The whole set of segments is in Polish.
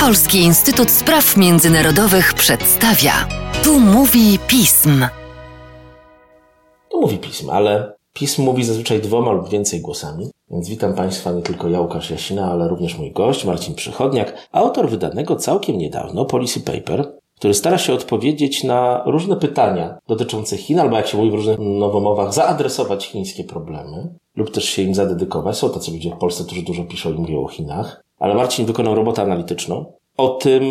Polski Instytut Spraw Międzynarodowych przedstawia. Tu mówi pism. Tu mówi pism, ale pism mówi zazwyczaj dwoma lub więcej głosami. Więc witam Państwa nie tylko ja, Łukasz Jasina, ale również mój gość, Marcin Przychodniak, autor wydanego całkiem niedawno Policy Paper, który stara się odpowiedzieć na różne pytania dotyczące Chin, albo jak się mówi w różnych nowomowach, zaadresować chińskie problemy, lub też się im zadedykować. Są tacy ludzie w Polsce, którzy dużo piszą i mówią o Chinach. Ale Marcin wykonał robotę analityczną o tym,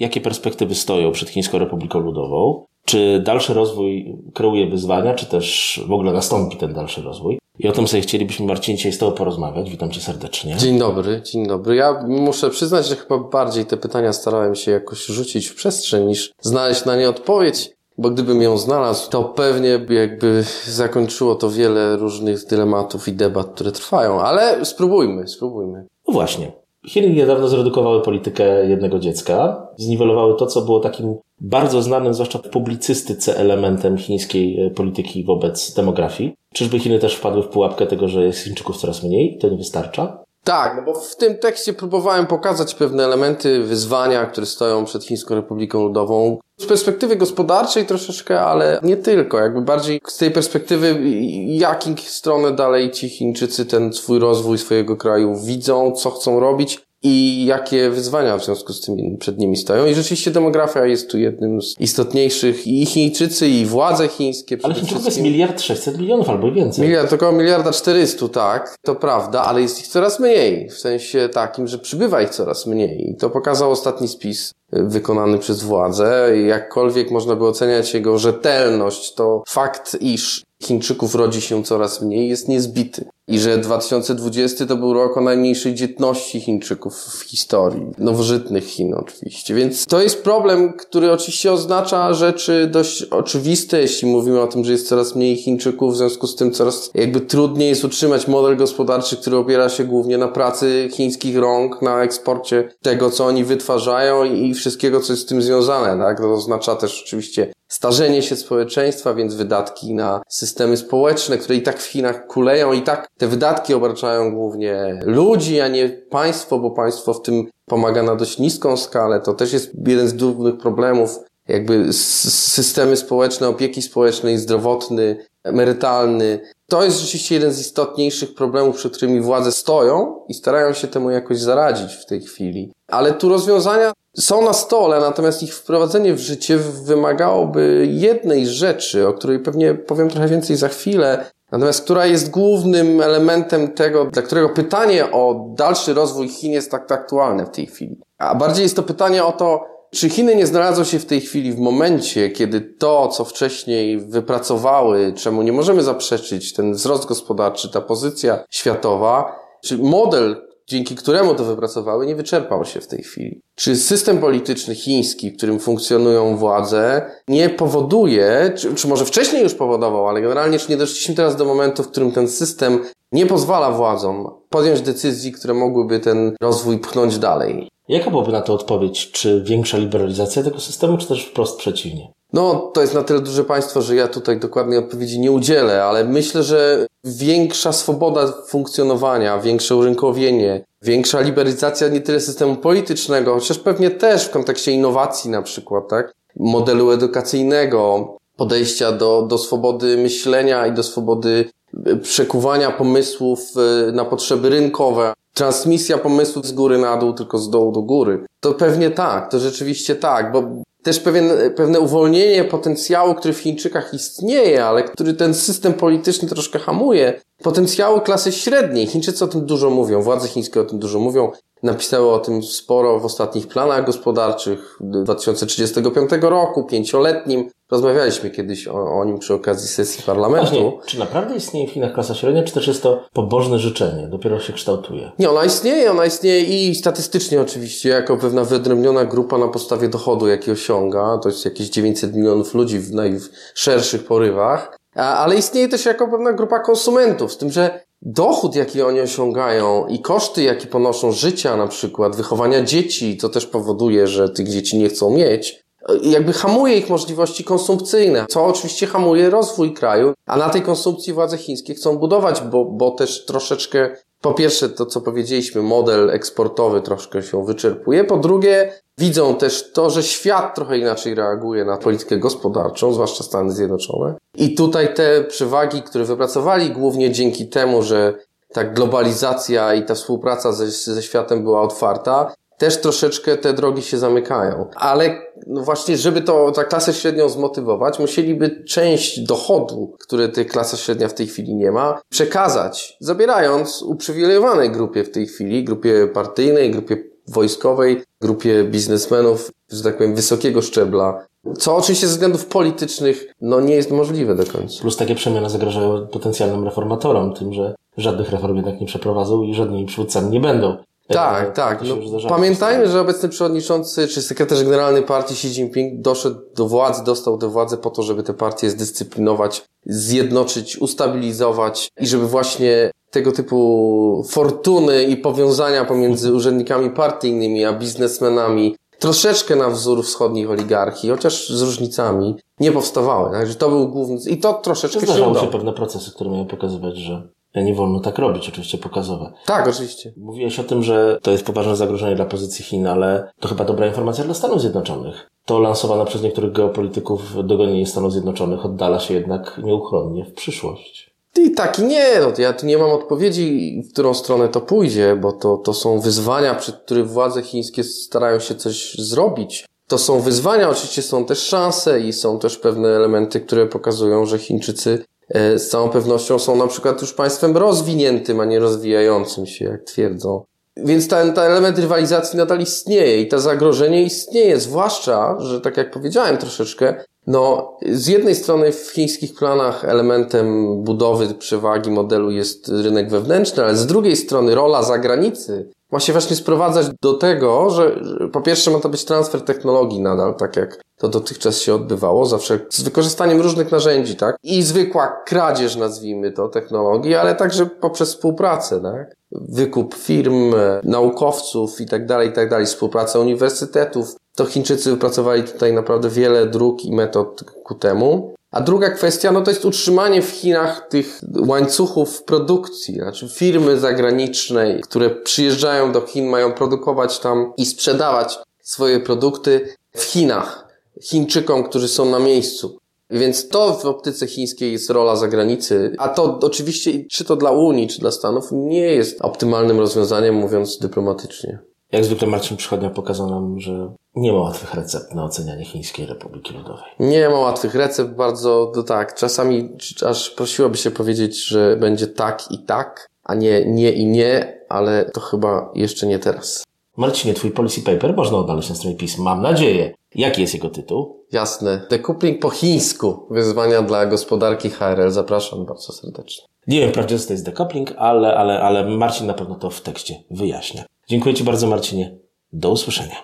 jakie perspektywy stoją przed Chińską Republiką Ludową, czy dalszy rozwój kreuje wyzwania, czy też w ogóle nastąpi ten dalszy rozwój. I o tym sobie chcielibyśmy, Marcin, dzisiaj z Tobą porozmawiać. Witam Cię serdecznie. Dzień dobry, dzień dobry. Ja muszę przyznać, że chyba bardziej te pytania starałem się jakoś rzucić w przestrzeń, niż znaleźć na nie odpowiedź. Bo gdybym ją znalazł, to pewnie jakby zakończyło to wiele różnych dylematów i debat, które trwają. Ale spróbujmy, spróbujmy. No właśnie. Chiny niedawno zredukowały politykę jednego dziecka, zniwelowały to, co było takim bardzo znanym, zwłaszcza w publicystyce, elementem chińskiej e, polityki wobec demografii. Czyżby Chiny też wpadły w pułapkę tego, że jest Chińczyków coraz mniej to nie wystarcza? Tak, no bo w tym tekście próbowałem pokazać pewne elementy wyzwania, które stoją przed Chińską Republiką Ludową. Z perspektywy gospodarczej troszeczkę, ale nie tylko. Jakby bardziej z tej perspektywy, jaką stronę dalej ci Chińczycy ten swój rozwój swojego kraju widzą, co chcą robić i jakie wyzwania w związku z tym przed nimi stoją. I rzeczywiście demografia jest tu jednym z istotniejszych i Chińczycy, i władze chińskie. Ale Chińczyków jest miliard sześćset milionów albo więcej. Miliard, około miliarda czterystu, tak, to prawda, ale jest ich coraz mniej. W sensie takim, że przybywa ich coraz mniej. I to pokazał ostatni spis y, wykonany przez władze. Jakkolwiek można by oceniać jego rzetelność, to fakt, iż Chińczyków rodzi się coraz mniej, jest niezbity. I że 2020 to był rok o najmniejszej dzietności Chińczyków w historii. Nowożytnych Chin oczywiście. Więc to jest problem, który oczywiście oznacza rzeczy dość oczywiste, jeśli mówimy o tym, że jest coraz mniej Chińczyków, w związku z tym coraz jakby trudniej jest utrzymać model gospodarczy, który opiera się głównie na pracy chińskich rąk, na eksporcie tego, co oni wytwarzają i wszystkiego, co jest z tym związane. Tak? To oznacza też oczywiście starzenie się społeczeństwa, więc wydatki na systemy społeczne, które i tak w Chinach kuleją, i tak te wydatki obarczają głównie ludzi, a nie państwo, bo państwo w tym pomaga na dość niską skalę. To też jest jeden z głównych problemów, jakby systemy społeczne, opieki społecznej, zdrowotny, emerytalny. To jest rzeczywiście jeden z istotniejszych problemów, przed którymi władze stoją i starają się temu jakoś zaradzić w tej chwili. Ale tu rozwiązania są na stole, natomiast ich wprowadzenie w życie wymagałoby jednej rzeczy, o której pewnie powiem trochę więcej za chwilę, natomiast która jest głównym elementem tego, dla którego pytanie o dalszy rozwój Chin jest tak, aktualne w tej chwili. A bardziej jest to pytanie o to, czy Chiny nie znalazły się w tej chwili w momencie, kiedy to, co wcześniej wypracowały, czemu nie możemy zaprzeczyć, ten wzrost gospodarczy, ta pozycja światowa, czy model, dzięki któremu to wypracowały, nie wyczerpał się w tej chwili. Czy system polityczny chiński, w którym funkcjonują władze, nie powoduje, czy, czy może wcześniej już powodował, ale generalnie czy nie doszliśmy teraz do momentu, w którym ten system nie pozwala władzom podjąć decyzji, które mogłyby ten rozwój pchnąć dalej? Jaka byłaby na to odpowiedź? Czy większa liberalizacja tego systemu, czy też wprost przeciwnie? No, to jest na tyle duże państwo, że ja tutaj dokładnej odpowiedzi nie udzielę, ale myślę, że większa swoboda funkcjonowania, większe urynkowienie, większa liberalizacja nie tyle systemu politycznego, chociaż pewnie też w kontekście innowacji na przykład, tak? Modelu edukacyjnego, podejścia do, do swobody myślenia i do swobody e, przekuwania pomysłów e, na potrzeby rynkowe, transmisja pomysłów z góry na dół, tylko z dołu do góry. To pewnie tak, to rzeczywiście tak, bo też pewien, pewne uwolnienie potencjału, który w Chińczykach istnieje, ale który ten system polityczny troszkę hamuje, potencjału klasy średniej. Chińczycy o tym dużo mówią, władze chińskie o tym dużo mówią. Napisały o tym sporo w ostatnich planach gospodarczych 2035 roku, pięcioletnim. Rozmawialiśmy kiedyś o, o nim przy okazji sesji parlamentu. Właśnie, czy naprawdę istnieje w Chinach klasa średnia, czy też jest to pobożne życzenie? Dopiero się kształtuje. Nie, ona istnieje, ona istnieje i statystycznie oczywiście, jako pewna wyodrębniona grupa na podstawie dochodu, jaki osiąga. To jest jakieś 900 milionów ludzi w najszerszych porywach. Ale istnieje też jako pewna grupa konsumentów, z tym, że dochód, jaki oni osiągają i koszty, jakie ponoszą życia, na przykład wychowania dzieci, to też powoduje, że tych dzieci nie chcą mieć, jakby hamuje ich możliwości konsumpcyjne, co oczywiście hamuje rozwój kraju, a na tej konsumpcji władze chińskie chcą budować, bo, bo też troszeczkę po pierwsze to, co powiedzieliśmy, model eksportowy troszkę się wyczerpuje. Po drugie, widzą też to, że świat trochę inaczej reaguje na politykę gospodarczą, zwłaszcza Stany Zjednoczone. I tutaj te przewagi, które wypracowali głównie dzięki temu, że ta globalizacja i ta współpraca ze, ze światem była otwarta, też troszeczkę te drogi się zamykają. Ale no właśnie, żeby to, ta klasę średnią zmotywować, musieliby część dochodu, które tej klasa średnia w tej chwili nie ma, przekazać, zabierając uprzywilejowanej grupie w tej chwili, grupie partyjnej, grupie wojskowej, grupie biznesmenów, że tak powiem, wysokiego szczebla, co oczywiście ze względów politycznych no, nie jest możliwe do końca. Plus takie przemiany zagrażają potencjalnym reformatorom, tym, że żadnych reform jednak nie przeprowadzą i żadnymi przywódcami nie będą. Tak, tak. No, pamiętajmy, że obecny przewodniczący czy sekretarz generalny partii Xi Jinping doszedł do władzy, dostał tę władzę po to, żeby tę partię zdyscyplinować, zjednoczyć, ustabilizować i żeby właśnie tego typu fortuny i powiązania pomiędzy urzędnikami partyjnymi a biznesmenami troszeczkę na wzór wschodnich oligarchii, chociaż z różnicami, nie powstawały. Także to był główny... I to troszeczkę Zdarzały się się pewne procesy, które miały pokazywać, że nie wolno tak robić, oczywiście pokazowe. Tak, oczywiście. Mówiłeś o tym, że to jest poważne zagrożenie dla pozycji Chin, ale to chyba dobra informacja dla Stanów Zjednoczonych. To lansowane przez niektórych geopolityków dogonienie Stanów Zjednoczonych oddala się jednak nieuchronnie w przyszłość. I tak i nie, no ja tu nie mam odpowiedzi, w którą stronę to pójdzie, bo to, to są wyzwania, przed których władze chińskie starają się coś zrobić. To są wyzwania, oczywiście są też szanse i są też pewne elementy, które pokazują, że Chińczycy z całą pewnością są na przykład już państwem rozwiniętym, a nie rozwijającym się, jak twierdzą. Więc ten, ten element rywalizacji nadal istnieje i to zagrożenie istnieje, zwłaszcza, że tak jak powiedziałem troszeczkę, no, z jednej strony w chińskich planach elementem budowy przewagi modelu jest rynek wewnętrzny, ale z drugiej strony rola zagranicy ma się właśnie sprowadzać do tego, że, po pierwsze ma to być transfer technologii nadal, tak jak to dotychczas się odbywało, zawsze z wykorzystaniem różnych narzędzi, tak? I zwykła kradzież, nazwijmy to, technologii, ale także poprzez współpracę, tak? Wykup firm, naukowców i tak dalej, i tak dalej, współpraca uniwersytetów. To Chińczycy wypracowali tutaj naprawdę wiele dróg i metod ku temu. A druga kwestia, no to jest utrzymanie w Chinach tych łańcuchów produkcji, znaczy firmy zagraniczne, które przyjeżdżają do Chin, mają produkować tam i sprzedawać swoje produkty w Chinach. Chińczykom, którzy są na miejscu. Więc to w optyce chińskiej jest rola zagranicy, a to oczywiście, czy to dla Unii, czy dla Stanów, nie jest optymalnym rozwiązaniem, mówiąc dyplomatycznie. Jak zwykle Marcin Przychodnia pokazał nam, że nie ma łatwych recept na ocenianie Chińskiej Republiki Ludowej. Nie ma łatwych recept, bardzo, to tak, czasami aż prosiłoby się powiedzieć, że będzie tak i tak, a nie nie i nie, ale to chyba jeszcze nie teraz. Marcinie, twój policy paper można odnaleźć na stronie pism. Mam nadzieję. Jaki jest jego tytuł? Jasne. Decoupling po chińsku. Wyzwania dla gospodarki HRL. Zapraszam bardzo serdecznie. Nie wiem wprawdzie, co to jest decoupling, ale, ale, ale Marcin na pewno to w tekście wyjaśnia. Dziękuję Ci bardzo, Marcinie. Do usłyszenia.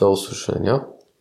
Do usłyszenia.